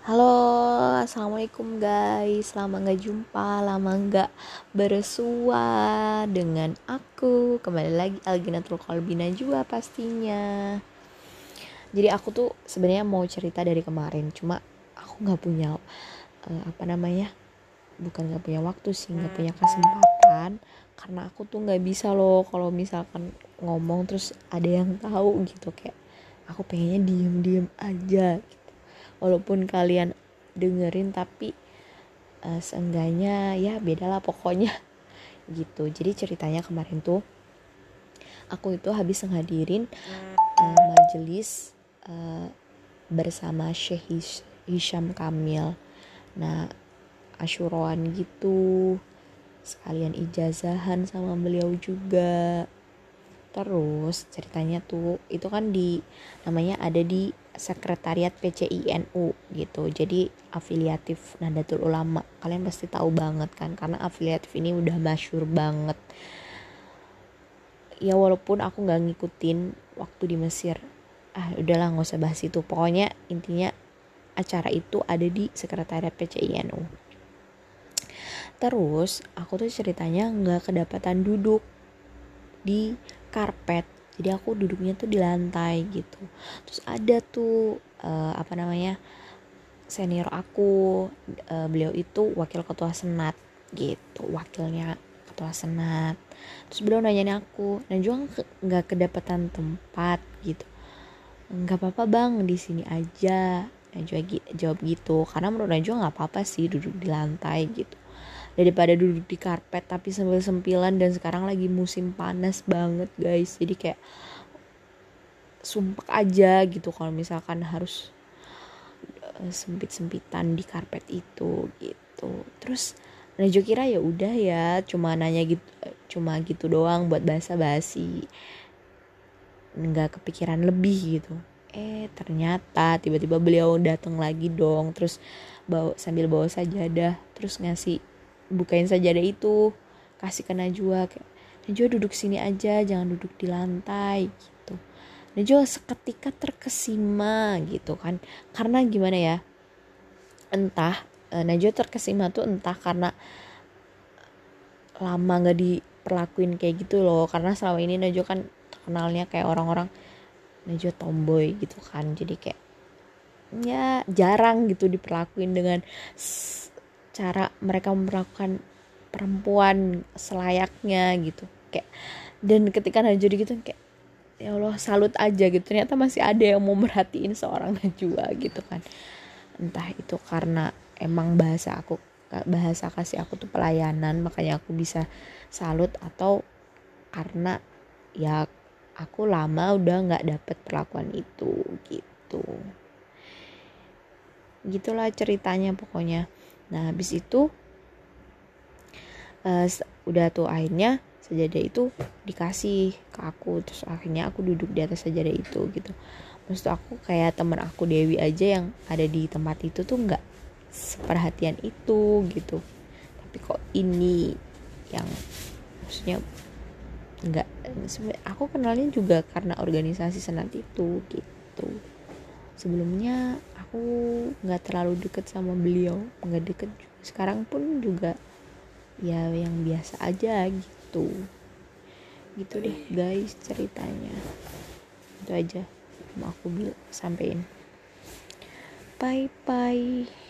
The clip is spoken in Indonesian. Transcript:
Halo, assalamualaikum guys. Lama nggak jumpa, lama nggak bersua dengan aku. Kembali lagi Alginatul Kolbina juga pastinya. Jadi aku tuh sebenarnya mau cerita dari kemarin, cuma aku nggak punya uh, apa namanya, bukan nggak punya waktu sih, nggak punya kesempatan. Karena aku tuh nggak bisa loh kalau misalkan ngomong terus ada yang tahu gitu kayak aku pengennya diem-diem aja gitu walaupun kalian dengerin tapi uh, seenggaknya ya beda lah pokoknya. Gitu. Jadi ceritanya kemarin tuh aku itu habis menghadirin uh, majelis uh, bersama Syekh Hisham Kamil. Nah asyuroan gitu. Sekalian ijazahan sama beliau juga. Terus ceritanya tuh itu kan di namanya ada di sekretariat PCINU gitu. Jadi afiliatif Nahdlatul Ulama. Kalian pasti tahu banget kan karena afiliatif ini udah masyur banget. Ya walaupun aku nggak ngikutin waktu di Mesir. Ah udahlah nggak usah bahas itu. Pokoknya intinya acara itu ada di sekretariat PCINU terus aku tuh ceritanya nggak kedapatan duduk di karpet jadi aku duduknya tuh di lantai gitu. Terus ada tuh uh, apa namanya senior aku uh, beliau itu wakil ketua senat gitu wakilnya ketua senat. Terus beliau nanyain aku dan juga nggak kedapatan tempat? Gitu. Nggak apa-apa bang di sini aja. Najwa jawab gitu. Karena menurut Najwa nggak apa-apa sih duduk di lantai gitu daripada duduk di karpet tapi sambil sempilan dan sekarang lagi musim panas banget guys. Jadi kayak sumpah aja gitu kalau misalkan harus uh, sempit-sempitan di karpet itu gitu. Terus Najwa kira ya udah ya cuma nanya gitu cuma gitu doang buat bahasa basi nggak kepikiran lebih gitu. Eh ternyata tiba-tiba beliau datang lagi dong terus bawa sambil bawa sajadah terus ngasih bukain sajadah itu. Kasih ke Najwa kayak Najwa duduk sini aja jangan duduk di lantai gitu. Najwa seketika terkesima gitu kan. Karena gimana ya entah eh, Najwa terkesima tuh entah karena lama nggak diperlakuin kayak gitu loh. Karena selama ini Najwa kan terkenalnya kayak orang-orang Najwa tomboy gitu kan. Jadi kayak ya jarang gitu diperlakuin dengan cara mereka memperlakukan perempuan selayaknya gitu. Kayak dan ketika Najwa gitu kayak ya Allah salut aja gitu. Ternyata masih ada yang mau merhatiin seorang Najwa gitu kan. Entah itu karena emang bahasa aku bahasa kasih aku tuh pelayanan makanya aku bisa salut atau karena ya aku lama udah nggak dapet perlakuan itu gitu. Gitulah ceritanya pokoknya nah habis itu uh, udah tuh akhirnya sajadah itu dikasih ke aku. Terus akhirnya aku duduk di atas sajadah itu gitu. Maksud aku kayak temen aku Dewi aja yang ada di tempat itu tuh nggak seperhatian itu gitu. Tapi kok ini yang maksudnya nggak aku kenalnya juga karena organisasi senat itu gitu sebelumnya aku nggak terlalu deket sama beliau nggak deket sekarang pun juga ya yang biasa aja gitu. Gitu deh guys ceritanya. Itu aja mau aku bilang sampein. Bye bye